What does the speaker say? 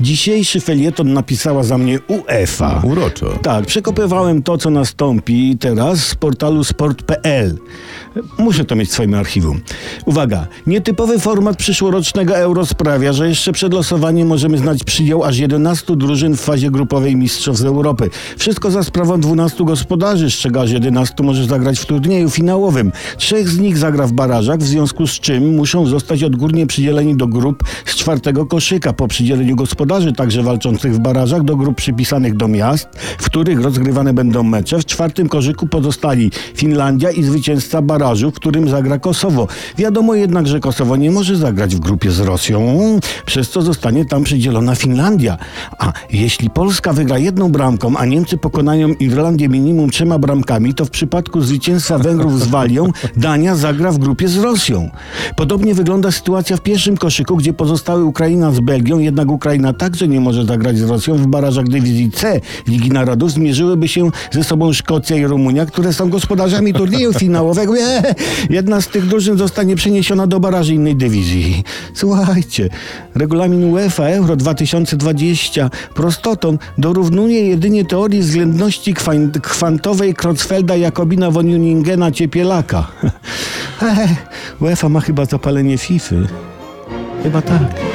Dzisiejszy felieton napisała za mnie UEFA. Uroczo. Tak, przekopywałem to, co nastąpi teraz z portalu sport.pl. Muszę to mieć w swoim archiwum. Uwaga, nietypowy format przyszłorocznego Euro sprawia, że jeszcze przed losowaniem możemy znać przydział aż 11 drużyn w fazie grupowej Mistrzostw Europy. Wszystko za sprawą 12 gospodarzy, z czego aż 11 może zagrać w turnieju finałowym. Trzech z nich zagra w barażach, w związku z czym muszą zostać odgórnie przydzieleni do grup z czwartego koszyka po przydzieleniu gospodarzy, także walczących w barażach, do grup przypisanych do miast, w których rozgrywane będą mecze. W czwartym koszyku pozostali Finlandia i zwycięzca barażu, w którym zagra Kosowo. Wiadomo jednak, że Kosowo nie może zagrać w grupie z Rosją, przez co zostanie tam przydzielona Finlandia. A jeśli Polska wygra jedną bramką, a Niemcy pokonają Irlandię minimum trzema bramkami, to w przypadku zwycięstwa Węgrów z Walią Dania zagra w grupie z Rosją. Podobnie wygląda sytuacja w pierwszym koszyku, gdzie pozostały Ukraina z Belgią, jednak Ukraina także nie może zagrać z Rosją. W barażach dywizji C Ligi Narodów zmierzyłyby się ze sobą Szkocja i Rumunia, które są gospodarzami turnieju finałowego. Eee, jedna z tych drużyn zostanie przeniesiona do baraży innej dywizji. Słuchajcie, regulamin UEFA Euro 2020 prostotą dorównuje jedynie teorii względności kwan- kwantowej Creutzfelda Jakobina von Uningena Ciepielaka. UEFA ma chyba zapalenie FIFA. Chyba tak.